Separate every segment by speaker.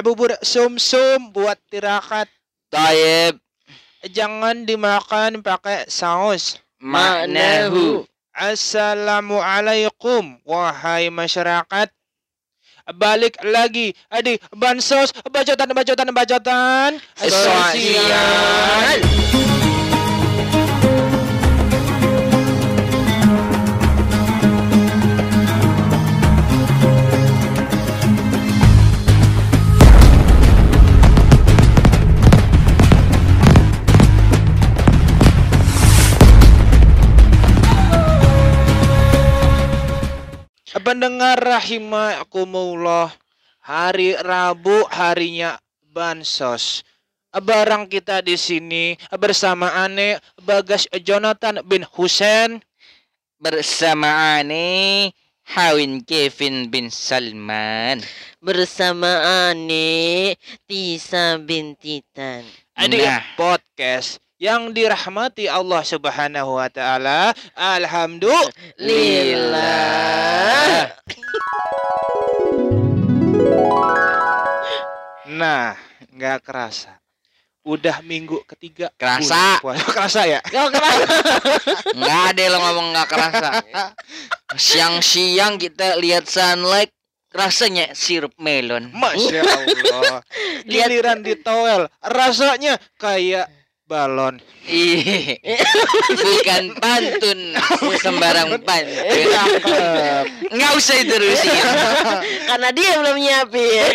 Speaker 1: bubur sum-sum buat tirakat.
Speaker 2: Taib.
Speaker 1: Jangan dimakan pakai saus.
Speaker 2: Ma'nahu.
Speaker 1: Assalamualaikum wahai masyarakat. Balik lagi, adik bansos, bacotan, bacotan, bacotan.
Speaker 2: Sosial.
Speaker 1: Pendengar rahimakumullah, hari Rabu harinya bansos. Barang kita di sini bersama Ane Bagas Jonathan bin Hussein
Speaker 2: Bersama Ane Hawin Kevin bin Salman.
Speaker 3: bersama Ane Tisa bintitan.
Speaker 1: Adik
Speaker 2: Nah.
Speaker 1: podcast yang dirahmati Allah Subhanahu wa taala. Alhamdulillah.
Speaker 3: Lillah.
Speaker 1: Nah, nggak kerasa. Udah minggu ketiga.
Speaker 2: Kerasa.
Speaker 1: puasa. kerasa ya?
Speaker 3: Kau kenapa?
Speaker 2: Nggak ada lo ngomong nggak kerasa. Siang-siang kita lihat sunlight rasanya sirup melon.
Speaker 1: Masya Allah. Giliran di towel, rasanya kayak balon.
Speaker 2: Ih, bukan pantun sembarang pantun.
Speaker 1: Cakep.
Speaker 2: Nggak usah diterusin.
Speaker 3: Karena dia belum nyiapin.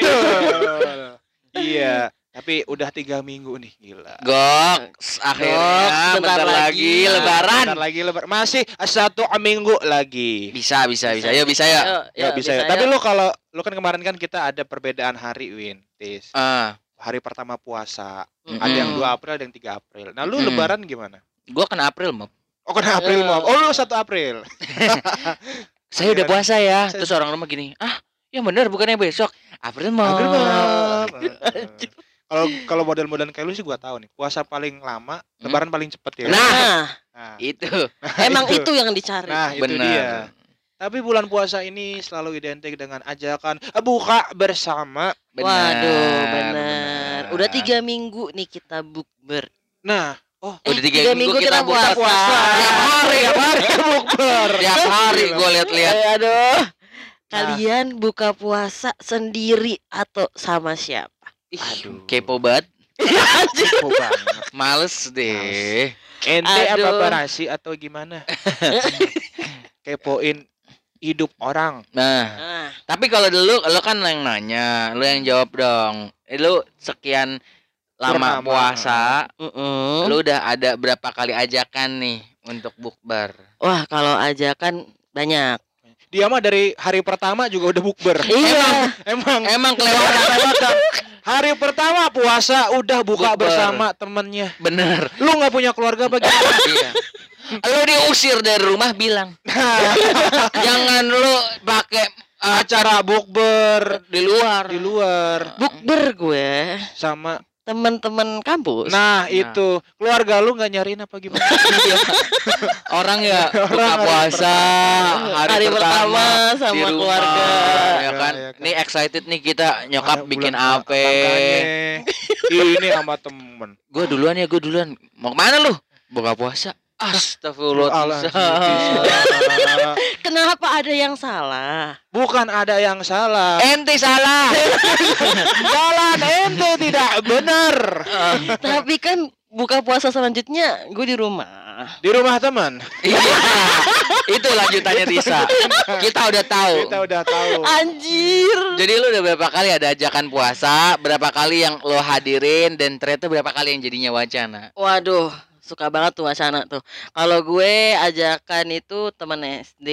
Speaker 1: Iya, tapi udah tiga minggu nih, gila.
Speaker 2: Goks, akhirnya
Speaker 3: Goks,
Speaker 2: bentar,
Speaker 3: bentar
Speaker 2: lagi
Speaker 3: lagi.
Speaker 1: Nah,
Speaker 2: lebaran.
Speaker 1: bentar lagi lebaran. Masih satu minggu lagi.
Speaker 2: Bisa, bisa, bisa. Yuk, bisa ya.
Speaker 1: Ya, bisa, ya. Tapi lu kalau lu kan kemarin kan kita ada perbedaan hari, Win. Tis.
Speaker 2: Ah,
Speaker 1: Hari pertama puasa.
Speaker 3: Mm-mm.
Speaker 1: Ada yang
Speaker 2: Mm.
Speaker 1: 2 April, ada yang 3 April. Nah, lu
Speaker 2: Mm.
Speaker 1: lebaran gimana?
Speaker 2: gua kena April, Mop.
Speaker 1: Oh, kena April. Mom. Oh, lu 1 April.
Speaker 2: Saya udah
Speaker 1: Akhirnya-
Speaker 2: puasa ya.
Speaker 1: Saya-
Speaker 2: Terus orang rumah gini, "Ah, yang bener bukannya besok." April, Mop.
Speaker 1: April, Mom. Kalau kalau model-model kayak lu sih gua tahu nih. Puasa paling lama,
Speaker 2: Hmm.
Speaker 1: lebaran paling cepet ya.
Speaker 2: Nah,
Speaker 3: Nah,
Speaker 1: Nah,
Speaker 2: Itu.
Speaker 3: emang itu yang dicari.
Speaker 1: Nah, itu
Speaker 2: Benar.
Speaker 1: dia. Tapi bulan puasa ini selalu identik dengan ajakan buka bersama.
Speaker 3: Waduh, benar.
Speaker 1: benar.
Speaker 3: Udah tiga minggu nih kita bukber.
Speaker 1: Nah,
Speaker 2: Udah tiga,
Speaker 3: tiga
Speaker 2: minggu,
Speaker 3: minggu
Speaker 2: kita
Speaker 3: kita
Speaker 2: buka
Speaker 3: puasa.
Speaker 2: puasa. Tiap hari, tiap hari.
Speaker 1: bukber.
Speaker 2: Tiap hari gue lihat-lihat.
Speaker 3: Eh, aduh.
Speaker 1: Nah.
Speaker 3: Kalian buka puasa sendiri atau sama siapa?
Speaker 2: Ih,
Speaker 1: Aduh.
Speaker 2: kepo banget.
Speaker 1: Kepo banget.
Speaker 2: Males deh.
Speaker 1: Ente apa operasi atau gimana? Kepoin hidup orang.
Speaker 2: Nah,
Speaker 3: Nah,
Speaker 2: tapi kalau dulu lo kan yang nanya, lo yang jawab dong. Eh, Lo sekian lama
Speaker 1: Purnama.
Speaker 2: puasa,
Speaker 3: mm-mm.
Speaker 2: lo udah ada berapa kali ajakan nih untuk bukber?
Speaker 3: Wah, kalau ajakan banyak.
Speaker 1: Dia mah dari hari pertama juga udah bukber.
Speaker 3: Iya.
Speaker 1: Emang
Speaker 2: Emang kelewatan.
Speaker 1: kelewatan. Hari pertama puasa udah buka
Speaker 2: Bukber.
Speaker 1: bersama temennya.
Speaker 2: Bener.
Speaker 1: Lu nggak punya keluarga bagaimana?
Speaker 2: iya. Lo diusir dari rumah bilang, jangan lo pakai uh,
Speaker 1: Acara bukber
Speaker 2: di luar.
Speaker 1: di luar
Speaker 3: Bukber gue
Speaker 1: sama
Speaker 3: teman-teman kampus.
Speaker 1: nah,
Speaker 2: Nah.
Speaker 1: itu keluarga lu nggak nyariin apa gimana?
Speaker 2: Orang ya buka
Speaker 1: Orang hari
Speaker 2: puasa hari,
Speaker 3: Hari
Speaker 2: pertama,
Speaker 3: pertama
Speaker 2: di
Speaker 3: sama
Speaker 2: rumah,
Speaker 3: keluarga.
Speaker 2: ya kan.
Speaker 1: Ya, ya kan.
Speaker 2: Nih excited nih kita nyokap
Speaker 1: Ada
Speaker 2: bikin apa?
Speaker 1: Ini sama temen.
Speaker 2: Gue duluan ya, gue duluan. Mau ke mana lu? Buka puasa. Astagfirullah.
Speaker 1: Alhamdulillah.
Speaker 3: Kenapa ada yang salah?
Speaker 1: Bukan ada yang salah.
Speaker 2: Ente salah.
Speaker 1: Jalan ente tidak benar.
Speaker 3: Tapi kan buka puasa selanjutnya gue di rumah.
Speaker 1: Di rumah teman.
Speaker 2: Iya. Itu lanjutannya Tisa. Kita udah tahu.
Speaker 1: Kita udah tahu.
Speaker 3: Anjir.
Speaker 2: Jadi lu udah berapa kali ada ajakan puasa, berapa kali yang lo hadirin dan ternyata berapa kali yang jadinya wacana?
Speaker 3: Waduh, suka banget tuh wacana tuh. Kalau gue ajakan itu teman SD,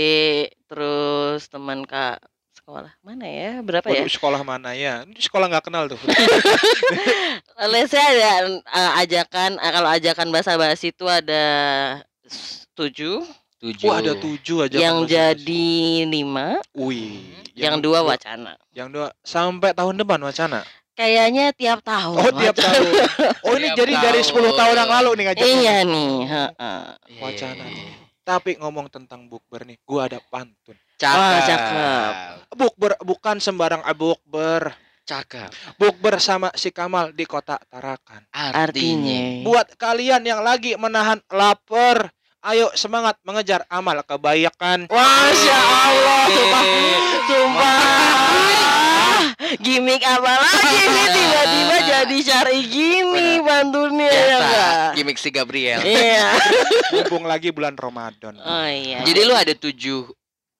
Speaker 3: terus teman kak sekolah mana ya? Berapa ya?
Speaker 1: Waduh, sekolah mana ya? Ini sekolah nggak kenal tuh.
Speaker 3: Let's say ada uh, ajakan uh, kalau ajakan bahasa basi itu ada tujuh,
Speaker 2: Tujuh.
Speaker 1: Wah, ada tujuh aja.
Speaker 3: yang jadi lima,
Speaker 1: Wih.
Speaker 3: yang, dua wacana.
Speaker 1: Yang dua sampai tahun depan wacana.
Speaker 3: Kayaknya tiap tahun.
Speaker 1: Oh, tiap
Speaker 3: wacana.
Speaker 1: tahun. Oh, ini
Speaker 2: Tiap
Speaker 1: jadi dari 10
Speaker 2: tahun.
Speaker 1: tahun yang lalu nih ngajak.
Speaker 3: Iya nih. heeh.
Speaker 2: Iya.
Speaker 1: Wacana. Tapi ngomong tentang bukber nih, gua ada pantun.
Speaker 2: Cakep.
Speaker 3: Wah, cakep.
Speaker 1: Bukber bukan sembarang bukber.
Speaker 2: Cakep.
Speaker 1: Bukber sama si Kamal di kota Tarakan.
Speaker 3: Artinya.
Speaker 1: Buat kalian yang lagi menahan lapar, ayo semangat mengejar amal kebaikan.
Speaker 3: Masya Allah, sumpah, sumpah. Gimik apa lagi nih tiba-tiba jadi syari gini bantunya ya enggak?
Speaker 2: gimmick si Gabriel.
Speaker 3: Iya.
Speaker 1: Mumpung lagi bulan Ramadan.
Speaker 3: Oh iya.
Speaker 2: Jadi lu ada tujuh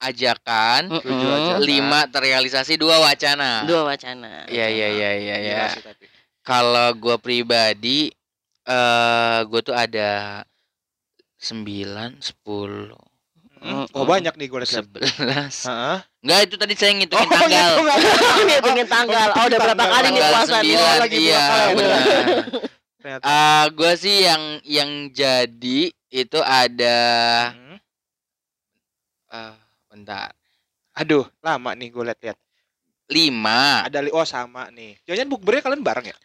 Speaker 2: ajakan,
Speaker 1: tujuh ajakan.
Speaker 2: lima terrealisasi, dua wacana.
Speaker 3: dua wacana.
Speaker 2: Iya iya iya iya ya.
Speaker 1: Tapi.
Speaker 2: Kalau gua pribadi eh gua tuh ada sembilan, sepuluh,
Speaker 1: Hmm?
Speaker 3: Mm-mm.
Speaker 1: Oh banyak nih gue lihat.
Speaker 2: sebelas. Enggak itu tadi saya ngitungin
Speaker 1: Oh,
Speaker 2: tanggal.
Speaker 1: gitu,
Speaker 3: Ngitungin tanggal. Oh, udah berapa kali nih puasa nih?
Speaker 1: lagi
Speaker 2: iya
Speaker 1: ya,
Speaker 2: benar.
Speaker 1: Ternyata.
Speaker 2: Ah, gua sih yang yang jadi itu ada
Speaker 1: Hmm.
Speaker 2: ah, bentar.
Speaker 1: Aduh, lama nih gue lihat-lihat.
Speaker 2: Lima.
Speaker 1: Ada li oh sama nih. Jangan bukbernya kalian bareng ya?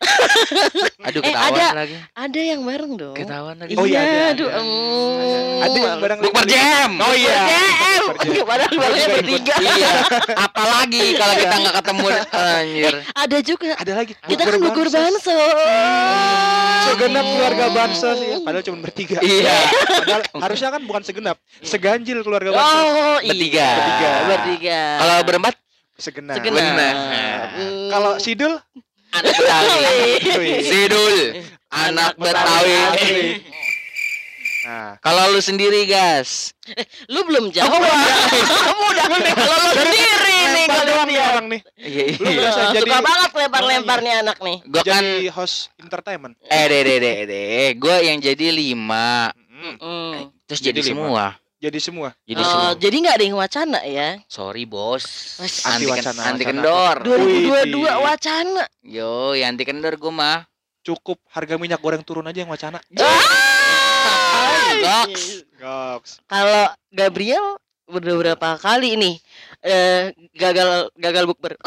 Speaker 2: Aduh
Speaker 3: Eh,
Speaker 2: ketahuan
Speaker 3: ada.
Speaker 2: lagi.
Speaker 3: Ada yang bareng dong.
Speaker 2: Ketahuan lagi.
Speaker 1: Oh, iya, ada,
Speaker 3: aduh.
Speaker 1: ada.
Speaker 3: mm.
Speaker 1: Ada yang bareng
Speaker 2: Bukber jam.
Speaker 1: Oh iya. Bukber jam.
Speaker 3: Barengnya
Speaker 1: juga
Speaker 3: bertiga.
Speaker 2: iya. Apalagi kalau kita nggak ketemu anjir.
Speaker 3: Ada juga.
Speaker 1: Ada lagi.
Speaker 3: Kita kan gugur banso.
Speaker 1: Segenap keluarga Bansos ya. Padahal cuma bertiga.
Speaker 2: Iya.
Speaker 1: Padahal harusnya kan bukan segenap, seganjil keluarga Bansos.
Speaker 3: Oh,
Speaker 2: Bertiga.
Speaker 3: iya.
Speaker 1: Bertiga.
Speaker 3: Bertiga.
Speaker 2: Kalau berempat
Speaker 1: Segenap.
Speaker 3: Segenap.
Speaker 2: Benar.
Speaker 3: Hmm.
Speaker 1: Kalau Sidul
Speaker 2: anak Betawi. Sidul anak Betawi.
Speaker 1: Nah,
Speaker 2: Kalau lu sendiri, guys.
Speaker 3: Lu belum jawab. Kamu udah kalau lu sendiri nih kalau dia.
Speaker 1: orang nih.
Speaker 2: Iya.
Speaker 1: Lu
Speaker 2: iya.
Speaker 3: Suka
Speaker 1: jadi-
Speaker 3: banget lempar-lempar nih anak nih.
Speaker 2: Gua kan
Speaker 1: Jadi host entertainment.
Speaker 2: eh deh deh deh deh. Gua yang jadi lima.
Speaker 1: Mm,
Speaker 3: Hmm.
Speaker 2: Terus
Speaker 1: Jadi
Speaker 2: jadi,
Speaker 1: lima.
Speaker 2: Semua.
Speaker 1: Jadi semua.
Speaker 2: Jadi
Speaker 3: Oh,
Speaker 2: semua.
Speaker 3: jadi nggak ada yang wacana ya?
Speaker 2: Sorry bos. Anti,
Speaker 1: wacana,
Speaker 2: anti
Speaker 1: wacana.
Speaker 2: kendor.
Speaker 3: 2022
Speaker 1: Wih.
Speaker 3: wacana.
Speaker 2: Yo, ya anti kendor gua mah.
Speaker 1: Cukup harga minyak goreng turun aja yang wacana.
Speaker 2: Goks.
Speaker 1: Goks.
Speaker 3: Kalau Gabriel udah berapa kali nih eh gagal gagal bukber.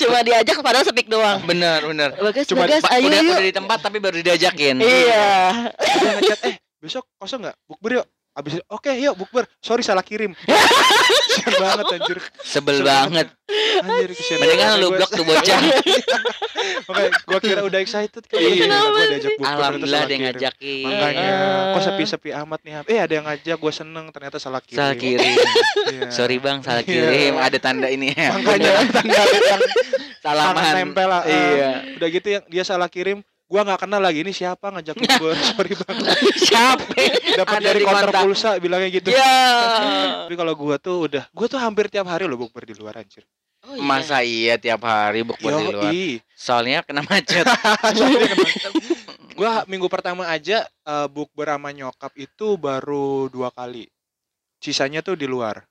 Speaker 3: Cuma diajak padahal sepik doang.
Speaker 2: Bener bener.
Speaker 3: Bagas,
Speaker 1: Cuma
Speaker 3: Bagas, ayo
Speaker 2: udah,
Speaker 3: yuk.
Speaker 2: udah di tempat tapi baru diajakin.
Speaker 3: Iya.
Speaker 1: Eh besok kosong nggak? Bukber yuk. Abis itu, oke yuk bukber. Sorry salah kirim. Kesian banget anjir.
Speaker 2: Sebel banget.
Speaker 1: Anjir kesian.
Speaker 2: Mendingan lu
Speaker 1: Gua-
Speaker 2: blok tuh bocah.
Speaker 1: Makanya gua kira udah excited kan.
Speaker 2: Iya.
Speaker 1: Gua diajak bukber,
Speaker 2: Alhamdulillah ada yang ngajakin.
Speaker 1: Makanya
Speaker 3: Eh.
Speaker 1: kok sepi-sepi amat nih. Eh ada yang ngajak gue seneng ternyata salah kirim.
Speaker 2: Salah kirim.
Speaker 1: Iya.
Speaker 2: Sorry bang, salah
Speaker 1: Iya.
Speaker 2: kirim. Ada tanda ini ya.
Speaker 1: Makanya tanda tangan
Speaker 2: Salaman.
Speaker 1: nempel lah.
Speaker 2: Iya.
Speaker 1: Udah gitu yang dia salah kirim. Gua nggak kenal lagi ini siapa ngajak bukber. Sorry banget.
Speaker 2: Siapa?
Speaker 1: Dapat dari
Speaker 2: kontak.
Speaker 1: pulsa bilangnya gitu.
Speaker 2: Ya.
Speaker 1: Tapi kalau gua tuh udah, gua tuh hampir tiap hari loh bukber di luar anjir.
Speaker 3: Oh, iya.
Speaker 2: Masa iya tiap hari bukber di luar?
Speaker 1: Yoi.
Speaker 2: Soalnya kena macet.
Speaker 1: gua minggu pertama aja eh, bukber sama nyokap itu baru dua kali. Sisanya tuh di luar.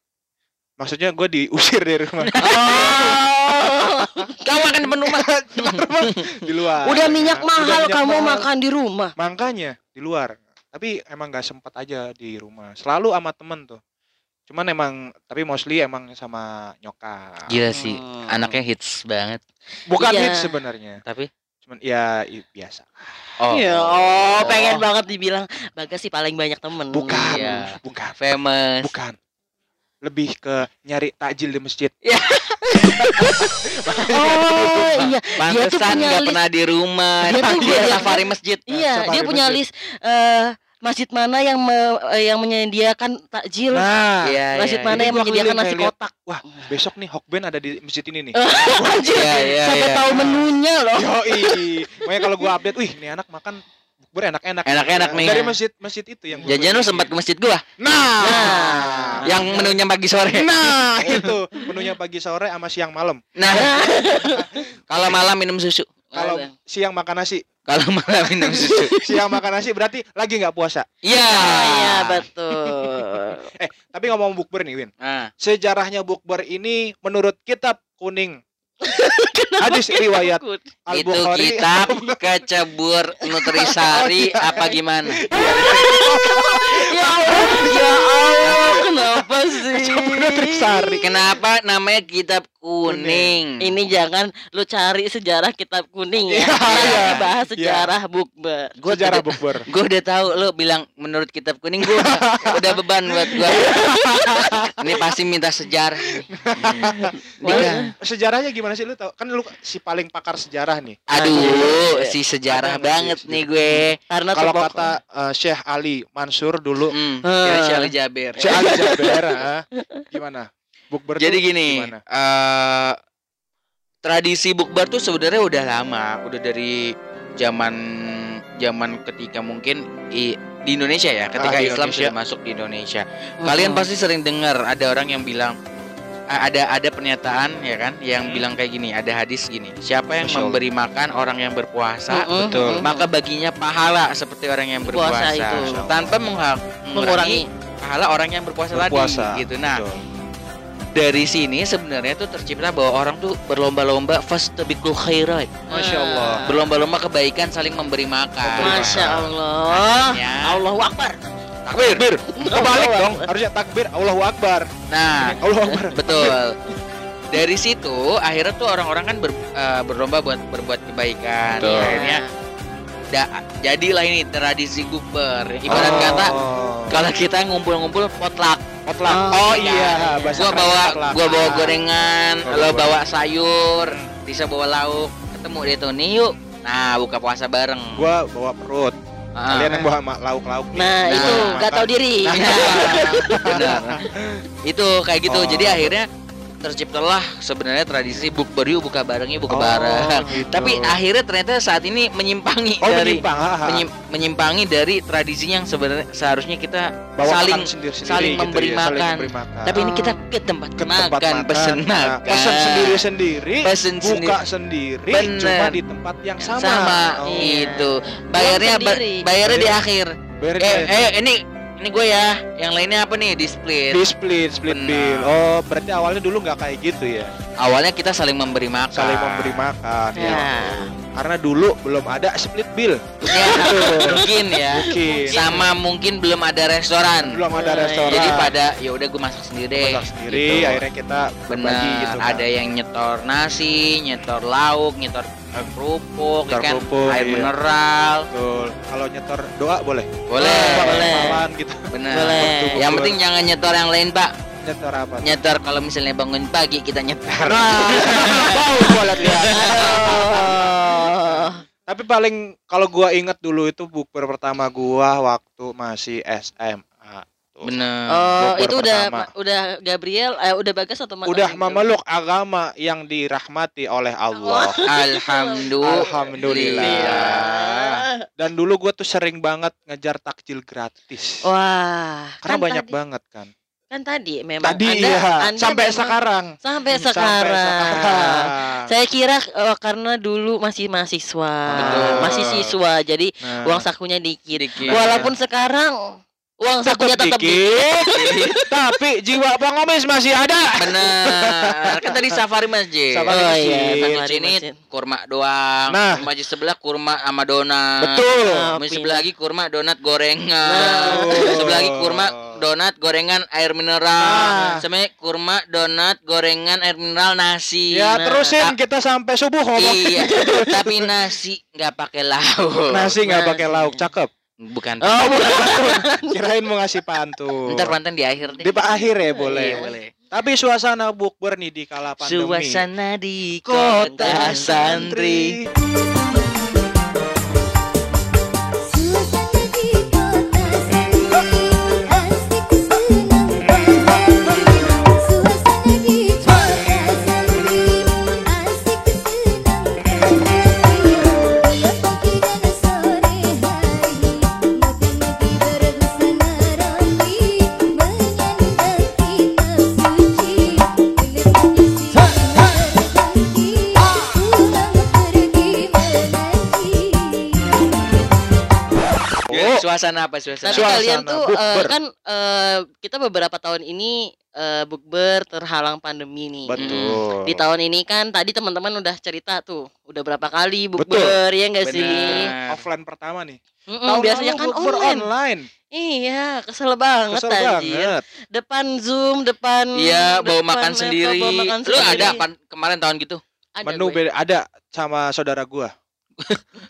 Speaker 1: Maksudnya gua diusir dari rumah.
Speaker 3: Oh.
Speaker 2: Kau makan depan rumah.
Speaker 1: di luar.
Speaker 3: Udah minyak
Speaker 1: Udah
Speaker 3: mahal
Speaker 1: minyak
Speaker 3: kamu
Speaker 1: mahal.
Speaker 3: makan di rumah.
Speaker 1: Makanya di luar. Tapi emang gak sempat aja di rumah. Selalu sama temen tuh. Cuman emang tapi mostly emang sama nyokap.
Speaker 2: Gila sih,
Speaker 3: Hmm.
Speaker 2: anaknya hits banget.
Speaker 1: Bukan
Speaker 3: Iya.
Speaker 1: hits sebenarnya.
Speaker 2: Tapi
Speaker 1: Cuman ya i- biasa.
Speaker 2: oh,
Speaker 3: Ya, oh, pengen banget dibilang Bagas sih paling banyak temen.
Speaker 1: Bukan.
Speaker 2: Iya.
Speaker 1: Bukan.
Speaker 2: famous.
Speaker 1: Bukan. Lebih ke nyari takjil di masjid.
Speaker 3: Oh iya, Dia tuh
Speaker 2: Pantesan
Speaker 3: punya
Speaker 2: nggak
Speaker 3: list-
Speaker 2: pernah di rumah.
Speaker 3: Dia tuh
Speaker 2: Dia
Speaker 3: punya-
Speaker 2: safari masjid.
Speaker 3: iya.
Speaker 1: Safari
Speaker 3: Dia punya
Speaker 1: masjid.
Speaker 3: list eh masjid mana yang me- eh, yang menyediakan takjil.
Speaker 1: Nah,
Speaker 2: Iya,
Speaker 3: masjid
Speaker 2: iya,
Speaker 3: mana
Speaker 1: Jadi
Speaker 3: yang menyediakan nasi
Speaker 1: lihat,
Speaker 3: kotak.
Speaker 1: wah besok nih Hokben ada di masjid ini nih.
Speaker 3: Anjir,
Speaker 2: Iya, iya,
Speaker 3: sampai
Speaker 2: iya.
Speaker 3: tahu menunya loh.
Speaker 1: Yoi. Makanya kalau gua update, wih ini anak makan bukber enak-enak.
Speaker 2: Enak-enak nih.
Speaker 1: Dari masjid masjid itu yang
Speaker 2: Jajan lu sempat ke masjid gua.
Speaker 1: Nah,
Speaker 2: Yang menunya pagi sore.
Speaker 1: Nah, itu menunya pagi sore sama siang malam.
Speaker 2: Nah, kalau malam minum susu.
Speaker 1: Kalau siang makan nasi,
Speaker 2: Kalau malam minum susu.
Speaker 1: siang makan nasi berarti lagi nggak puasa.
Speaker 2: Iya.
Speaker 3: Iya, betul.
Speaker 1: Eh, tapi ngomong bukber nih, Win.
Speaker 2: Nah,
Speaker 1: Sejarahnya bukber ini menurut kitab kuning Hadis riwayat. Al
Speaker 2: itu kitab kecebur nutrisari apa gimana
Speaker 3: Ya Allah, ya Allah, kenapa sih?
Speaker 1: Nutrisari.
Speaker 2: kenapa namanya kitab kuning
Speaker 3: Ini jangan lu cari sejarah kitab kuning ya.
Speaker 1: Iya, iya.
Speaker 3: bahas
Speaker 1: Iya.
Speaker 3: sejarah bukber.
Speaker 2: Gua
Speaker 1: Sejarah bukber.
Speaker 2: gue udah tahu lo bilang menurut kitab kuning gue udah, beban buat gue ini pasti minta sejarah
Speaker 1: Sejarahnya gimana sih lu tau? Kan lu si paling pakar sejarah nih.
Speaker 2: aduh si sejarah
Speaker 1: Ada nggak
Speaker 2: banget
Speaker 1: sih
Speaker 2: nih gue
Speaker 3: Karena
Speaker 1: Kalau kata eh, Syekh Ali Mansur dulu,
Speaker 2: hmm,
Speaker 3: Eh.
Speaker 2: ya Syali Jaber
Speaker 1: Syekh Ali Jaber, ah, gimana? Bukber
Speaker 2: jadi gini
Speaker 1: gimana?
Speaker 2: eh tradisi bukber tuh sebenarnya udah lama udah dari zaman zaman ketika mungkin i- di Indonesia ya ketika
Speaker 1: Ah, di
Speaker 2: Islam
Speaker 1: Indonesia.
Speaker 2: sudah masuk di Indonesia Kalian pasti sering dengar ada orang yang bilang ada ada pernyataan ya kan yang bilang kayak gini, ada hadis gini. Siapa yang
Speaker 1: Masya Allah.
Speaker 2: memberi makan orang yang berpuasa,
Speaker 3: Mm-mm,
Speaker 1: betul.
Speaker 3: mm-mm.
Speaker 2: maka baginya pahala seperti orang yang
Speaker 3: Puasa
Speaker 2: berpuasa
Speaker 3: itu.
Speaker 2: tanpa mengurangi pahala orang yang berpuasa,
Speaker 1: Berpuasa.
Speaker 2: tadi gitu. Nah,
Speaker 1: Betul.
Speaker 2: dari sini sebenarnya tuh tercipta bahwa orang tuh berlomba-lomba fastabiqul khairat.
Speaker 1: Masya Allah.
Speaker 2: Berlomba-lomba kebaikan saling memberi makan.
Speaker 3: Masya Allah.
Speaker 2: Makanya-
Speaker 3: Allahu Akbar.
Speaker 1: Takbir. Kebalik dong. Harusnya takbir. Allahu Akbar.
Speaker 2: Nah,
Speaker 1: Allahu Akbar.
Speaker 2: Betul. Dari situ akhirnya tuh orang-orang kan ber- eh, berlomba buat berbuat kebaikan.
Speaker 1: Betul.
Speaker 2: Akhirnya da- jadilah ini tradisi bukber. Ibarat
Speaker 1: Oh.
Speaker 2: kata kalau kita ngumpul-ngumpul potluck.
Speaker 1: Potluck.
Speaker 3: Oh,
Speaker 1: Oh, iya, bahasa
Speaker 2: Gua bawa
Speaker 1: potluck.
Speaker 2: gua bawa gorengan,
Speaker 1: Gua
Speaker 2: lo
Speaker 1: bawa-
Speaker 2: bawa sayur, bisa bawa lauk. Ketemu deh tuh nih yuk. Nah, buka puasa bareng.
Speaker 1: Gua bawa perut.
Speaker 2: Ah.
Speaker 1: Kalian yang bawa lauk-lauk nih.
Speaker 3: Nah,
Speaker 2: Nah,
Speaker 3: itu
Speaker 1: makan.
Speaker 3: gak tahu diri.
Speaker 2: Benar. Itu kayak gitu.
Speaker 1: Oh.
Speaker 2: Jadi akhirnya terciptalah sebenarnya tradisi bukber yuk buka bareng yuk buka
Speaker 1: Oh,
Speaker 2: bareng.
Speaker 1: gitu.
Speaker 2: Tapi akhirnya ternyata saat ini menyimpangi
Speaker 1: Oh,
Speaker 2: dari
Speaker 1: menyimpang. ha, ha.
Speaker 2: menyim- menyimpangi dari tradisi yang sebenarnya seharusnya kita
Speaker 1: Bawa
Speaker 2: saling
Speaker 1: makan sendiri-sendiri
Speaker 2: saling
Speaker 1: gitu
Speaker 2: memberi
Speaker 1: ya, saling
Speaker 2: makan.
Speaker 1: memberi makan.
Speaker 2: tapi ini kita ke tempat
Speaker 1: ke
Speaker 2: makan,
Speaker 1: tempat makan,
Speaker 2: pesen
Speaker 1: Nah,
Speaker 2: makan.
Speaker 1: pesen sendiri-sendiri,
Speaker 2: Pesen
Speaker 1: buka
Speaker 2: sendiri.
Speaker 1: sendiri,
Speaker 2: Bener.
Speaker 1: cuma di tempat yang sama.
Speaker 2: sama,
Speaker 1: Oh.
Speaker 2: itu. Bayarnya ba-
Speaker 3: sendiri.
Speaker 2: bayarnya di
Speaker 1: Bayar.
Speaker 2: akhir. Eh, eh ini ini gue ya. Yang lainnya apa nih? Di split.
Speaker 1: di split, split
Speaker 2: Benar.
Speaker 1: bill. Oh, berarti awalnya dulu nggak kayak gitu ya?
Speaker 2: Awalnya kita saling memberi makan.
Speaker 1: Saling memberi makan.
Speaker 3: Ya.
Speaker 1: Ya. Karena dulu belum ada split bill.
Speaker 2: Ya, mungkin ya.
Speaker 1: Mungkin.
Speaker 2: Sama mungkin belum ada restoran.
Speaker 1: Belum ada
Speaker 3: Nah,
Speaker 1: restoran.
Speaker 2: Jadi pada ya udah gue masak sendiri deh.
Speaker 1: masak sendiri,
Speaker 2: Gitu.
Speaker 1: akhirnya kita
Speaker 2: Bener,
Speaker 1: gitu. kan.
Speaker 2: ada yang nyetor nasi, nyetor lauk, nyetor kerupuk,
Speaker 1: Nyetor
Speaker 2: ya kan,
Speaker 1: kerupuk,
Speaker 2: air
Speaker 1: iya.
Speaker 2: mineral,
Speaker 1: Betul. Kalau nyetor doa boleh.
Speaker 2: boleh,
Speaker 3: Oh, boleh.
Speaker 1: Malan gitu.
Speaker 2: bener.
Speaker 3: Boleh.
Speaker 2: Yang penting jangan nyetor yang lain pak,
Speaker 1: nyetor apa?
Speaker 2: nyetor kalau misalnya bangun pagi kita nyetor.
Speaker 1: Tapi paling kalau gua inget dulu itu bukber pertama gua waktu masih SMA. Tuh.
Speaker 2: Bener.
Speaker 3: Oh,
Speaker 1: Bukber
Speaker 3: itu udah
Speaker 1: pertama.
Speaker 3: ma- udah Gabriel eh udah Bagas atau Mas
Speaker 1: Udah
Speaker 3: Gabriel?
Speaker 1: memeluk agama yang dirahmati oleh Allah.
Speaker 2: Alhamdulillah.
Speaker 1: Alhamdulillah. Dan dulu gua tuh sering banget ngejar takjil gratis.
Speaker 3: Wah,
Speaker 1: Karena
Speaker 3: kan
Speaker 1: banyak
Speaker 3: tadi,
Speaker 1: banget kan.
Speaker 3: Kan tadi memang
Speaker 1: Tadi
Speaker 3: Anda,
Speaker 1: ya,
Speaker 3: Anda
Speaker 1: sampai
Speaker 3: memang-
Speaker 1: sekarang.
Speaker 3: sampai
Speaker 1: Sampai
Speaker 3: sekarang.
Speaker 1: sekarang.
Speaker 3: Saya kira eh, karena dulu masih mahasiswa,
Speaker 1: Betul.
Speaker 3: masih siswa, jadi
Speaker 1: Nah,
Speaker 3: uang sakunya dikit.
Speaker 2: Dikit.
Speaker 3: Walaupun sekarang uang sakunya tetap
Speaker 1: dikit, tapi jiwa pengemis masih ada.
Speaker 2: Bener. Kan tadi safari masjid.
Speaker 1: Safari
Speaker 3: Oh
Speaker 1: masjid.
Speaker 3: iya,
Speaker 2: Di
Speaker 3: safari
Speaker 2: sini
Speaker 3: masjid.
Speaker 2: kurma doang.
Speaker 1: Nah.
Speaker 2: Masjid sebelah kurma sama donat.
Speaker 1: Betul.
Speaker 3: Nah,
Speaker 2: Masjid sebelah lagi kurma donat gorengan.
Speaker 3: Nah.
Speaker 2: Sebelah lagi kurma donat gorengan air mineral.
Speaker 1: Nah.
Speaker 2: Sama kurma donat gorengan air mineral nasi.
Speaker 1: Ya
Speaker 3: Nah,
Speaker 1: terusin kita sampai subuh ngomong.
Speaker 2: Iya, tapi nasi nggak pakai lauk.
Speaker 1: Nasi nggak pakai lauk, cakep.
Speaker 2: Bukan.
Speaker 1: Oh, bukan. Kirain mau ngasih pantun.
Speaker 2: Ntar pantan di akhir deh.
Speaker 1: Di akhir ya boleh.
Speaker 2: Iya, boleh.
Speaker 1: Tapi suasana bukber nih di kala pandemi.
Speaker 2: Suasana di kota santri.
Speaker 4: Suasana Suasana
Speaker 2: apa suasana?
Speaker 3: Tapi
Speaker 1: Suasana
Speaker 3: kalian tuh eh,
Speaker 1: bukber.
Speaker 3: kan eh, kita beberapa tahun ini eh, bukber terhalang pandemi nih.
Speaker 1: Betul.
Speaker 3: Di tahun ini kan tadi teman-teman udah cerita tuh, udah berapa kali bukber ya enggak sih?
Speaker 1: Offline pertama nih.
Speaker 3: Mm-mm,
Speaker 1: Tahun
Speaker 3: biasanya kan
Speaker 1: bukber
Speaker 3: online.
Speaker 1: online.
Speaker 3: Iya, kesel banget
Speaker 1: Kesel
Speaker 3: anjir.
Speaker 1: banget.
Speaker 3: Depan Zoom, depan
Speaker 2: Iya, bawa
Speaker 3: depan
Speaker 2: makan
Speaker 3: laptop,
Speaker 2: sendiri.
Speaker 3: bawa makan
Speaker 2: Lu ada
Speaker 3: sendiri.
Speaker 2: apa kemarin tahun gitu?
Speaker 3: Ada
Speaker 1: Menu
Speaker 3: gue.
Speaker 1: beda ada sama saudara gua.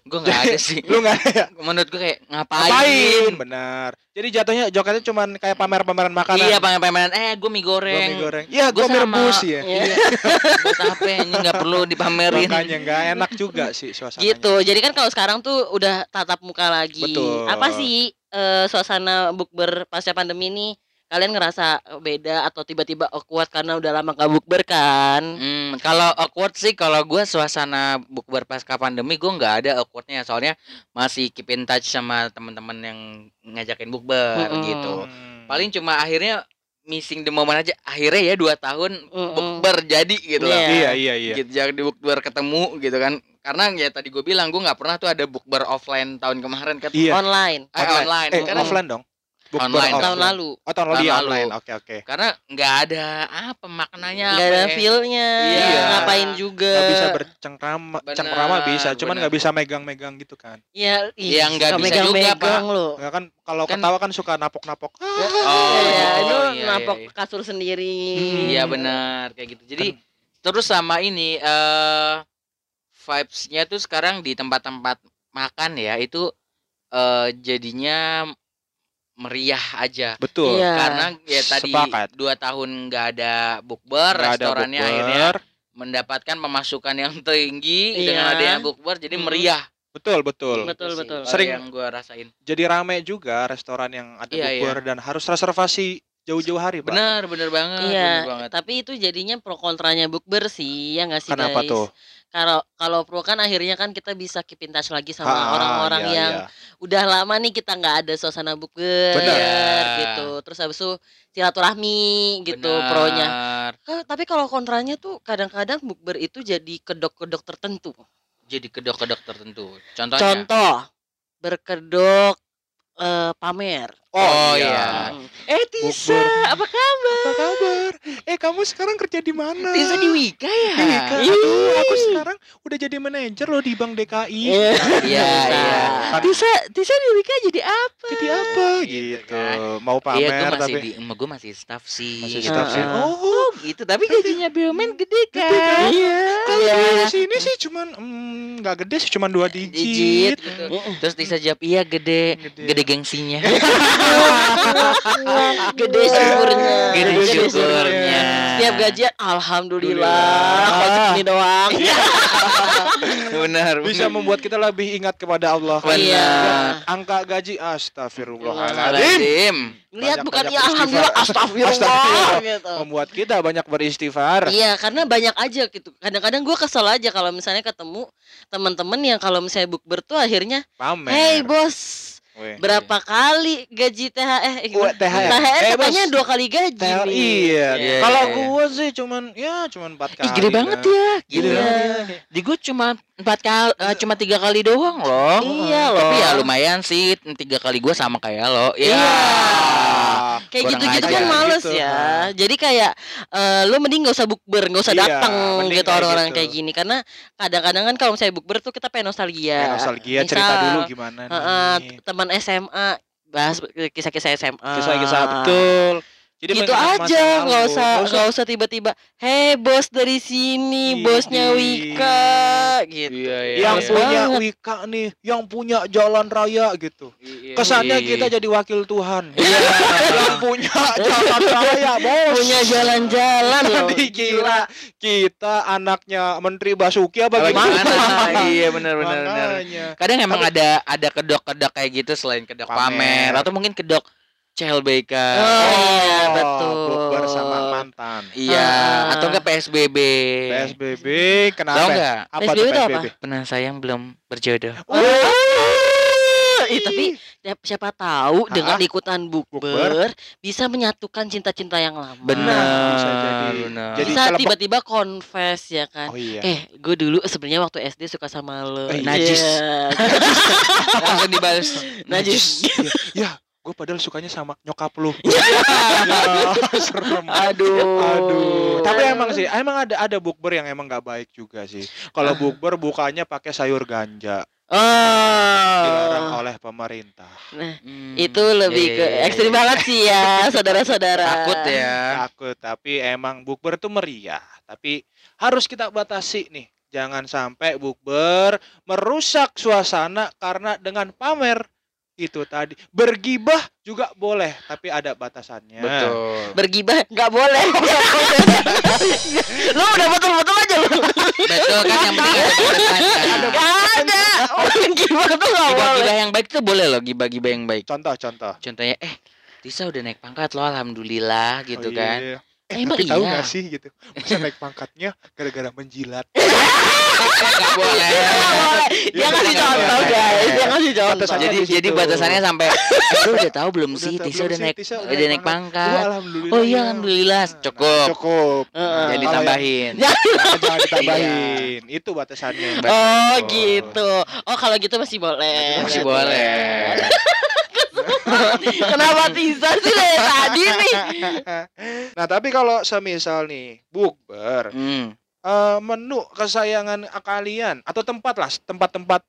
Speaker 2: Gue nggak ada sih.
Speaker 1: Lu nggak ada ya?
Speaker 2: Menurut gue kayak
Speaker 1: Ngapain?
Speaker 2: ngapain?
Speaker 1: Benar. Jadi jatuhnya jogetnya cuman kayak pamer-pameran makanan.
Speaker 2: Iya, pamer-pameran. Eh, gue mie goreng.
Speaker 1: mie goreng. Iya,
Speaker 2: gua
Speaker 1: mie rebus ya.
Speaker 3: Iya.
Speaker 2: Buat apa ini nggak perlu dipamerin.
Speaker 1: Makanya nggak enak juga sih suasananya.
Speaker 3: Gitu. Jadi kan kalau sekarang tuh udah tatap muka lagi.
Speaker 1: Betul.
Speaker 3: Apa sih eh, suasana bukber pasca pandemi ini? Kalian ngerasa beda atau tiba-tiba awkward karena udah lama gak bukber kan?
Speaker 2: Hmm, kalau awkward sih kalau gue suasana bukber pasca pandemi gue nggak ada awkwardnya soalnya masih keep in touch sama teman-teman yang ngajakin bukber gitu.
Speaker 1: Hmm.
Speaker 2: Paling cuma akhirnya missing the moment aja. Akhirnya ya dua tahun
Speaker 3: Mm-mm.
Speaker 2: bukber jadi gitu loh.
Speaker 3: Iya.
Speaker 1: Iya, iya, iya.
Speaker 2: Gitu jadi bukber ketemu gitu kan. Karena ya tadi gue bilang gue nggak pernah tuh ada bukber offline tahun kemarin kan.
Speaker 1: Iya.
Speaker 3: Online
Speaker 2: Eh, online.
Speaker 1: Eh,
Speaker 2: Karena-
Speaker 1: offline dong. Bukber
Speaker 2: Online.
Speaker 3: tahun lalu.
Speaker 1: Oh, tahun lalu
Speaker 2: Tahun
Speaker 1: iya,
Speaker 2: lalu.
Speaker 1: online. Oke, oke.
Speaker 2: karena nggak ada apa maknanya
Speaker 3: Gak
Speaker 2: apa
Speaker 3: ada
Speaker 2: ya.
Speaker 3: feel-nya.
Speaker 2: Iya.
Speaker 3: Ngapain juga?
Speaker 1: Nggak bisa bercengkrama,
Speaker 2: Benar,
Speaker 1: cengkrama bisa, cuman nggak bisa megang-megang gitu kan.
Speaker 3: Ya, ih,
Speaker 2: Yang nggak bisa juga,
Speaker 3: megang-megang
Speaker 2: Pak.
Speaker 3: lo.
Speaker 1: Nggak kan kalau
Speaker 2: Kan-
Speaker 1: ketawa kan suka napok-napok. Ah,
Speaker 2: Oh,
Speaker 3: Iya, itu
Speaker 2: iya,
Speaker 3: napok
Speaker 2: iya.
Speaker 3: kasur sendiri.
Speaker 1: Hmm.
Speaker 2: Iya benar kayak gitu. Jadi
Speaker 1: Kan-
Speaker 2: terus sama ini eh vibes-nya tuh sekarang di tempat-tempat makan ya itu eh jadinya meriah aja.
Speaker 1: Betul.
Speaker 3: Iya.
Speaker 2: Karena ya tadi
Speaker 1: Sepakat.
Speaker 2: dua tahun nggak ada bukber,
Speaker 1: ada
Speaker 2: restorannya
Speaker 1: bukber.
Speaker 2: akhirnya mendapatkan pemasukan yang tinggi
Speaker 3: Iya.
Speaker 2: dengan adanya bukber, jadi
Speaker 3: Mm-mm.
Speaker 2: meriah.
Speaker 1: Betul, betul.
Speaker 3: Betul,
Speaker 2: sih
Speaker 3: betul.
Speaker 1: Sering-
Speaker 2: yang gua rasain.
Speaker 1: Jadi rame juga restoran yang ada
Speaker 2: Iya,
Speaker 1: bukber dan harus reservasi jauh-jauh hari, Pak.
Speaker 2: Bener, bener banget,
Speaker 3: Iya,
Speaker 2: bener banget.
Speaker 3: tapi itu jadinya pro kontranya bukber sih, ya nggak sih
Speaker 1: Kenapa
Speaker 3: guys?
Speaker 1: tuh?
Speaker 3: Kalau kalau pro kan akhirnya kan kita bisa keep in touch lagi sama
Speaker 1: Ah,
Speaker 3: orang-orang
Speaker 1: iya,
Speaker 3: yang
Speaker 1: iya.
Speaker 3: udah lama nih kita nggak ada suasana bukber
Speaker 1: Benar.
Speaker 3: gitu. Terus habis itu silaturahmi gitu
Speaker 2: Bener.
Speaker 3: pronya. Eh, tapi kalau kontranya tuh kadang-kadang bukber itu jadi kedok-kedok tertentu.
Speaker 2: Jadi kedok-kedok tertentu. Contohnya.
Speaker 3: Contoh berkedok eh, pamer.
Speaker 2: Oh, iya.
Speaker 3: Mm. Eh Tisa, apa kabar?
Speaker 1: Apa kabar? Eh, kamu sekarang kerja di mana?
Speaker 2: Tisa di Wika ya?
Speaker 1: Di Wika. Aduh, aku sekarang udah jadi manajer loh di Bank DKI.
Speaker 3: Iya,
Speaker 2: Iya, iya.
Speaker 3: Tisa, Tisa di Wika jadi apa?
Speaker 1: Jadi apa
Speaker 2: Gitu
Speaker 1: gitu?
Speaker 2: kan.
Speaker 1: Mau pamer
Speaker 2: Iya, gue masih
Speaker 1: tapi
Speaker 2: di, gue masih staff sih.
Speaker 1: masih
Speaker 2: gitu.
Speaker 1: staff sih.
Speaker 3: Heeh.
Speaker 1: Oh,
Speaker 2: gitu. Tapi gajinya BUMN gede kan?
Speaker 1: kan?
Speaker 3: Iya.
Speaker 1: kalau
Speaker 3: Iya.
Speaker 1: di sini sih cuman mm, nggak gede sih cuman dua digit.
Speaker 3: Digit.
Speaker 2: Gitu. Terus Tisa jawab iya gede,
Speaker 1: Gede.
Speaker 2: gede gengsinya.
Speaker 3: Gede syukurnya.
Speaker 2: Gede
Speaker 1: Gede
Speaker 2: syukurnya.
Speaker 3: Setiap gajian alhamdulillah.
Speaker 1: Alhamdulillah.
Speaker 3: Kok segini doang.
Speaker 2: benar.
Speaker 1: Bisa membuat kita lebih ingat kepada Allah.
Speaker 2: Benar.
Speaker 3: Iya.
Speaker 1: Angka gaji astagfirullahaladzim.
Speaker 3: Lihat bukan ya alhamdulillah astagfirullah
Speaker 1: Astagfirullah.
Speaker 3: gitu.
Speaker 1: Membuat kita banyak beristighfar.
Speaker 3: Iya, karena banyak aja gitu. Kadang-kadang gue kesel aja kalau misalnya ketemu teman-teman yang kalau misalnya bukber tuh akhirnya,
Speaker 1: Pamer.
Speaker 3: "Hey bos,
Speaker 1: Weh.
Speaker 3: berapa kali gaji THR?" Eh,
Speaker 1: Wah,
Speaker 3: gimana?
Speaker 1: THR.
Speaker 3: THR
Speaker 1: Eh,
Speaker 3: katanya
Speaker 1: bos.
Speaker 3: dua kali gaji
Speaker 1: Tel-
Speaker 3: nih.
Speaker 1: iya.
Speaker 2: Iya,
Speaker 1: Kalau
Speaker 2: iya.
Speaker 1: gua sih cuman ya cuman empat kali.
Speaker 2: Ih, gede banget
Speaker 1: lah.
Speaker 2: ya, gitu.
Speaker 1: Iya.
Speaker 2: Di gue cuma empat kali, eh, cuma tiga kali doang loh.
Speaker 3: Iya loh.
Speaker 2: Tapi ya lumayan sih, tiga kali gue sama kayak lo. Ya.
Speaker 3: Iya. Kayak gitu-gitu kan males
Speaker 1: gitu.
Speaker 3: ya. Jadi kayak eh, lu mending gak usah bukber, gak usah
Speaker 1: Iya,
Speaker 3: datang gitu
Speaker 1: kayak
Speaker 3: orang-orang
Speaker 1: gitu.
Speaker 3: kayak gini karena kadang-kadang kan kalau misalnya bukber tuh kita pengen nostalgia.
Speaker 1: Kayak nostalgia cerita
Speaker 3: Misal,
Speaker 1: dulu gimana
Speaker 3: Heeh,
Speaker 1: nih.
Speaker 3: teman SMA bahas kisah-kisah SMA.
Speaker 1: Kisah-kisah betul. Jadi
Speaker 3: gitu
Speaker 1: masa
Speaker 3: aja nggak usah
Speaker 1: Nggak
Speaker 3: usah tiba-tiba hei bos dari sini
Speaker 1: Ih,
Speaker 3: bosnya. Wika gitu
Speaker 2: Iya, iya.
Speaker 1: yang
Speaker 3: Males
Speaker 1: punya
Speaker 3: banget.
Speaker 1: Wika nih, yang punya jalan raya gitu.
Speaker 2: Iya.
Speaker 1: Kesannya
Speaker 2: Iya.
Speaker 1: kita jadi wakil Tuhan.
Speaker 2: Iya.
Speaker 1: yang punya jalan raya, bos.
Speaker 3: punya jalan-jalan loh
Speaker 1: Dikira kita anaknya Menteri Basuki apa gimana?
Speaker 2: iya benar benar benar.
Speaker 1: Makanya.
Speaker 2: Kadang emang ada ada kedok-kedok kayak gitu selain kedok pamer,
Speaker 1: Pamer.
Speaker 2: atau mungkin kedok CLBK.
Speaker 3: Oh, iya, betul.
Speaker 1: Bukber sama mantan.
Speaker 2: Iya,
Speaker 3: Ah.
Speaker 2: atau enggak PSBB.
Speaker 1: PSBB
Speaker 2: Tahu
Speaker 1: kenapa?
Speaker 2: enggak?
Speaker 1: Apa
Speaker 3: PSBB itu apa?
Speaker 2: Pernah sayang belum berjodoh.
Speaker 3: Ih, tapi siapa, tahu dengan
Speaker 1: Ah,
Speaker 3: ikutan bukber bisa menyatukan cinta-cinta yang lama.
Speaker 2: Benar.
Speaker 1: bisa jadi.
Speaker 2: benar.
Speaker 1: Jadi
Speaker 3: bisa tiba-tiba confess ya kan.
Speaker 1: Oh iya.
Speaker 3: Eh, gue dulu sebenarnya waktu SD suka sama lo.
Speaker 1: Eh,
Speaker 2: najis.
Speaker 3: Iya.
Speaker 2: langsung dibalas.
Speaker 3: najis.
Speaker 1: ya, gue padahal sukanya sama nyokap lu.
Speaker 3: Iya.
Speaker 1: ya, serem.
Speaker 3: Aduh.
Speaker 1: Aduh, tapi emang sih, emang ada ada bukber yang emang nggak baik juga sih. Kalau
Speaker 3: Ah.
Speaker 1: bukber bukanya pakai sayur ganja,
Speaker 3: Oh.
Speaker 1: dilarang oleh pemerintah.
Speaker 3: Nah,
Speaker 2: Hmm,
Speaker 3: itu lebih
Speaker 2: iya,
Speaker 3: ke
Speaker 2: iya, iya,
Speaker 3: ekstrim
Speaker 2: iya.
Speaker 3: banget sih ya, saudara-saudara.
Speaker 2: Takut ya.
Speaker 1: Takut, tapi emang bukber tuh meriah. Tapi harus kita batasi nih. Jangan sampai bukber merusak suasana karena dengan pamer itu tadi. Bergibah juga boleh, tapi ada batasannya.
Speaker 2: Betul.
Speaker 3: Bergibah nggak boleh. lu udah betul-betul aja lu.
Speaker 2: Betul kan yang penting ada batasan.
Speaker 3: Gak ada. Orang gibah tuh nggak boleh.
Speaker 2: Gibah-gibah yang baik tuh boleh loh, gibah-gibah yang baik.
Speaker 1: Contoh-contoh.
Speaker 2: Contohnya eh Tisa udah naik pangkat loh alhamdulillah gitu
Speaker 1: Oh,
Speaker 2: kan.
Speaker 1: iya. Eh,
Speaker 3: Emang
Speaker 1: tapi tahu
Speaker 3: iya?
Speaker 1: nggak sih gitu? Bisa naik pangkatnya gara-gara menjilat.
Speaker 2: Enggak boleh.
Speaker 3: Dia ngasih
Speaker 1: nggak
Speaker 3: contoh guys. Dia contoh.
Speaker 1: Batasannya
Speaker 2: Jadi
Speaker 1: di
Speaker 2: jadi batasannya sampai eh, lu udah tahu belum
Speaker 1: Udah
Speaker 2: sih Tisa udah naik udah naik pangkat.
Speaker 1: alhamdulillah.
Speaker 2: Oh iya
Speaker 1: ya.
Speaker 2: alhamdulillah cukup.
Speaker 1: Cukup.
Speaker 3: Heeh.
Speaker 1: Nah,
Speaker 2: Jadi tambahin.
Speaker 1: Jangan jangan ditambahin. Itu batasannya.
Speaker 3: Oh gitu. Oh kalau gitu masih boleh.
Speaker 2: Masih boleh.
Speaker 3: Kenapa Tisa sih dari tadi nih?
Speaker 1: nah, tapi kalau semisal nih bukber,
Speaker 2: Hmm.
Speaker 1: eh, menu kesayangan kalian atau tempat lah, tempat-tempat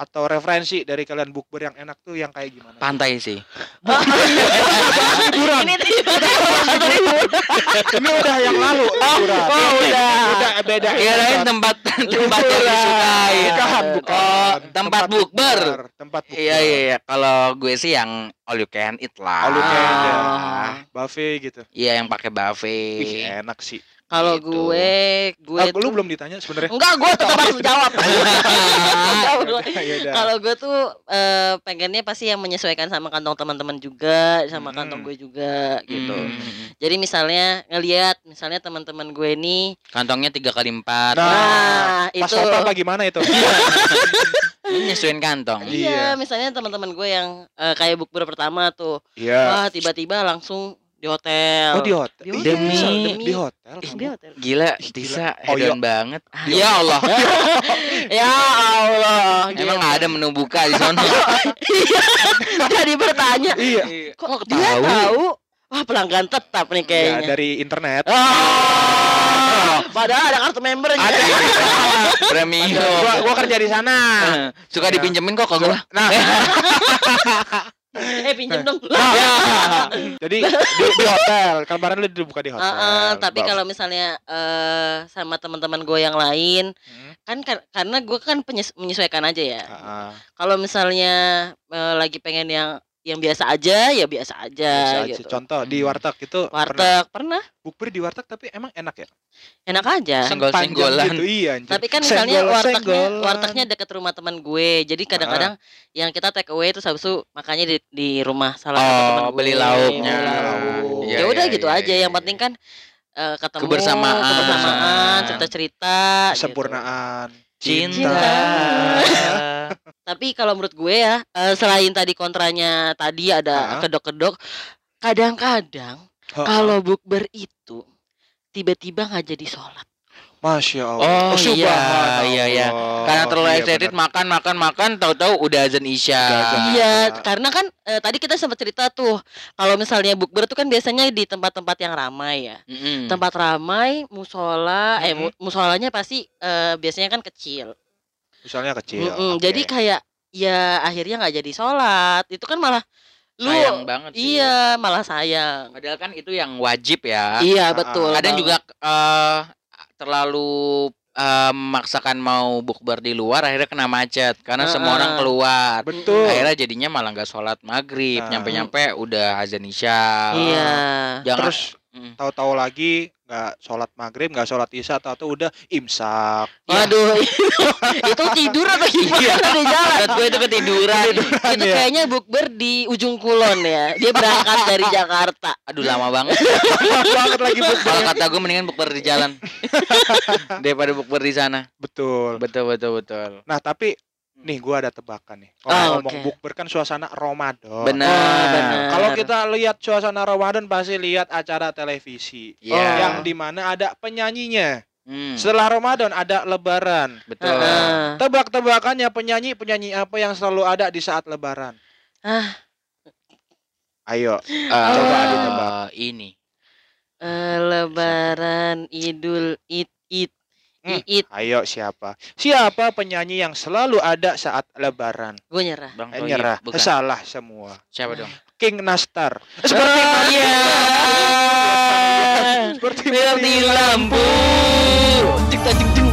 Speaker 1: atau referensi dari kalian bukber yang enak tuh yang kayak gimana?
Speaker 2: Pantai sih.
Speaker 1: Liburan.
Speaker 3: Ini tiba-tiba
Speaker 1: Ini udah yang lalu liburan.
Speaker 3: oh, udah.
Speaker 1: Udah beda.
Speaker 2: Kirain tempat tempat yang disukai.
Speaker 1: Bukan, bukan.
Speaker 2: Oh, tempat bukber.
Speaker 1: Tempat bukber.
Speaker 2: Iya iya iya. Kalau gue sih yang all you can eat lah.
Speaker 1: All you can, ya.
Speaker 2: Ah.
Speaker 1: Buffet gitu.
Speaker 2: Iya yang pakai buffet.
Speaker 1: Enak sih.
Speaker 3: Kalau
Speaker 2: Gitu.
Speaker 3: gue, gue
Speaker 1: Ah,
Speaker 3: tuh
Speaker 1: lu belum ditanya sebenarnya.
Speaker 3: enggak, gue tetap harus jawab.
Speaker 1: Ya udah.
Speaker 3: Kalau gue tuh eh, pengennya pasti yang menyesuaikan sama kantong teman-teman juga, sama
Speaker 1: Hmm.
Speaker 3: kantong gue juga gitu.
Speaker 2: Hmm.
Speaker 3: Jadi misalnya ngelihat, misalnya teman-teman gue nih,
Speaker 2: Kantongnya tiga kali empat.
Speaker 1: Nah,
Speaker 3: nah,
Speaker 1: Pas
Speaker 3: itu
Speaker 1: apa gimana itu?
Speaker 2: Ini nyesuaiin kantong.
Speaker 1: Iya.
Speaker 3: Iya, misalnya teman-teman gue yang eh, kayak bukber pertama tuh,
Speaker 1: Iya.
Speaker 3: wah tiba-tiba langsung di hotel.
Speaker 1: Oh di hotel.
Speaker 3: Di hotel. Demi-
Speaker 1: di hotel.
Speaker 3: Ih, di hotel.
Speaker 2: Gila, Tisa
Speaker 1: gila. Oh,
Speaker 2: hedon
Speaker 1: iya.
Speaker 2: banget.
Speaker 1: Di-
Speaker 2: Ya Allah.
Speaker 3: ya Allah.
Speaker 2: Emang nggak ada menu buka di sana.
Speaker 3: Jadi bertanya,
Speaker 1: Iya.
Speaker 2: Kok
Speaker 3: dia tahu? Wah pelanggan tetap nih
Speaker 1: Ya,
Speaker 3: kayaknya.
Speaker 1: dari internet.
Speaker 3: Oh, padahal ada kartu member
Speaker 1: Ada.
Speaker 2: Premium.
Speaker 1: gua, gua kerja di sana.
Speaker 2: Suka
Speaker 1: Ya.
Speaker 2: dipinjemin kok ke gua.
Speaker 1: Nah,
Speaker 3: eh pinjem dong.
Speaker 1: jadi di, di hotel. Kemarin lu dibuka di hotel.
Speaker 3: Tapi kalau misalnya eh sama teman-teman gue yang lain,
Speaker 1: Hmm.
Speaker 3: kan kar- karena gue kan penyes- menyesuaikan aja ya.
Speaker 1: Heeh.
Speaker 3: Kalau misalnya eh, lagi pengen yang yang biasa aja, ya biasa aja
Speaker 1: Bisa aja.
Speaker 3: gitu.
Speaker 1: Contoh di warteg itu pernah
Speaker 3: Warteg pernah
Speaker 1: bukber di warteg tapi emang enak ya?
Speaker 3: enak aja.
Speaker 2: Senggol- Senggol-senggolan.
Speaker 1: gitu iya anjir.
Speaker 3: Tapi kan misalnya
Speaker 1: Senggol-
Speaker 3: wartegnya
Speaker 1: senggolan.
Speaker 3: wartegnya deket rumah teman gue. Jadi kadang-kadang yang kita take away terus habis itu makannya di di rumah salah satu
Speaker 2: Oh,
Speaker 3: teman gue.
Speaker 2: beli lauknya.
Speaker 3: Lauk.
Speaker 1: Iya,
Speaker 3: ya udah
Speaker 2: iya,
Speaker 3: gitu
Speaker 2: iya,
Speaker 3: aja.
Speaker 2: iya,
Speaker 3: Yang
Speaker 2: iya.
Speaker 3: penting kan eh, ketemu
Speaker 2: Kebersamaan.
Speaker 3: kebersamaan, cerita-cerita gitu.
Speaker 2: Cinta.
Speaker 3: Tapi kalau menurut gue ya, eh, selain tadi kontranya tadi ada kedok-kedok, kadang-kadang kalau bukber itu tiba-tiba nggak jadi sholat.
Speaker 1: Masya Allah
Speaker 2: Oh, iya,
Speaker 1: subhanallah.
Speaker 2: iya, iya. Karena terlalu
Speaker 1: Iya,
Speaker 2: excited
Speaker 1: benar.
Speaker 2: makan makan makan tahu-tahu udah azan isya.
Speaker 3: Iya, karena kan eh, tadi kita sempat cerita tuh, kalau misalnya bukber itu kan biasanya di tempat-tempat yang ramai ya.
Speaker 2: Mm-mm.
Speaker 3: Tempat ramai, musola, eh
Speaker 1: Mhm.
Speaker 3: mu- musolanya pasti eh, biasanya kan kecil.
Speaker 1: misalnya kecil oke.
Speaker 3: Jadi kayak ya akhirnya nggak jadi sholat. Itu kan malah lu
Speaker 2: Sayang banget sih.
Speaker 3: iya malah sayang.
Speaker 2: Padahal kan itu yang wajib ya.
Speaker 3: Iya
Speaker 1: Ah,
Speaker 3: betul.
Speaker 2: Kadang
Speaker 3: banget.
Speaker 2: juga eh, terlalu eh, memaksakan mau bukber di luar akhirnya kena macet karena semua
Speaker 3: Heeh.
Speaker 2: orang keluar.
Speaker 1: betul
Speaker 2: Akhirnya jadinya malah nggak sholat maghrib,
Speaker 1: Nah.
Speaker 2: nyampe-nyampe udah azan isya.
Speaker 3: Iya.
Speaker 2: Jangan
Speaker 1: terus
Speaker 2: Mm.
Speaker 1: tahu-tahu lagi nggak sholat maghrib nggak sholat isya atau tuh udah imsak
Speaker 2: Iya.
Speaker 3: Waduh, itu, itu tidur atau gimana di jalan?
Speaker 2: Menurut gue itu ketiduran.
Speaker 3: itu
Speaker 1: ya.
Speaker 3: kayaknya bukber di ujung kulon ya. Dia berangkat dari Jakarta.
Speaker 2: Aduh lama banget.
Speaker 1: banget lagi bukber
Speaker 2: Kalau kata gue mendingan bukber di jalan daripada bukber di sana.
Speaker 1: betul
Speaker 2: Betul betul betul.
Speaker 1: nah tapi nih gua ada tebakan nih kalau
Speaker 3: Ah,
Speaker 1: ngomong
Speaker 3: oke.
Speaker 1: bukber kan suasana Ramadan
Speaker 2: Benar.
Speaker 3: Oh, benar.
Speaker 1: kalau kita lihat suasana Ramadan pasti lihat acara televisi
Speaker 2: Iya.
Speaker 1: yang di mana ada penyanyinya
Speaker 2: Hmm,
Speaker 1: setelah Ramadan ada Lebaran
Speaker 2: betul.
Speaker 3: Heeh.
Speaker 1: tebak-tebakannya penyanyi penyanyi apa yang selalu ada di saat Lebaran
Speaker 3: Ah,
Speaker 1: Ayo,
Speaker 2: Eh,
Speaker 1: Coba ditebak.
Speaker 2: ini.
Speaker 3: Eh, lebaran Idul Id Id
Speaker 1: Hmm.
Speaker 3: Iit
Speaker 1: ayo siapa? Siapa penyanyi yang selalu ada saat lebaran?
Speaker 3: gue nyerah
Speaker 2: Bang
Speaker 1: Eh,
Speaker 2: Toyib,
Speaker 1: nyerah,
Speaker 2: bukan.
Speaker 1: salah semua.
Speaker 2: Siapa dong?
Speaker 1: King Nastar.
Speaker 3: seperti
Speaker 1: Seperti
Speaker 3: iya
Speaker 1: seperti
Speaker 3: Seperti lampu Cipta cipta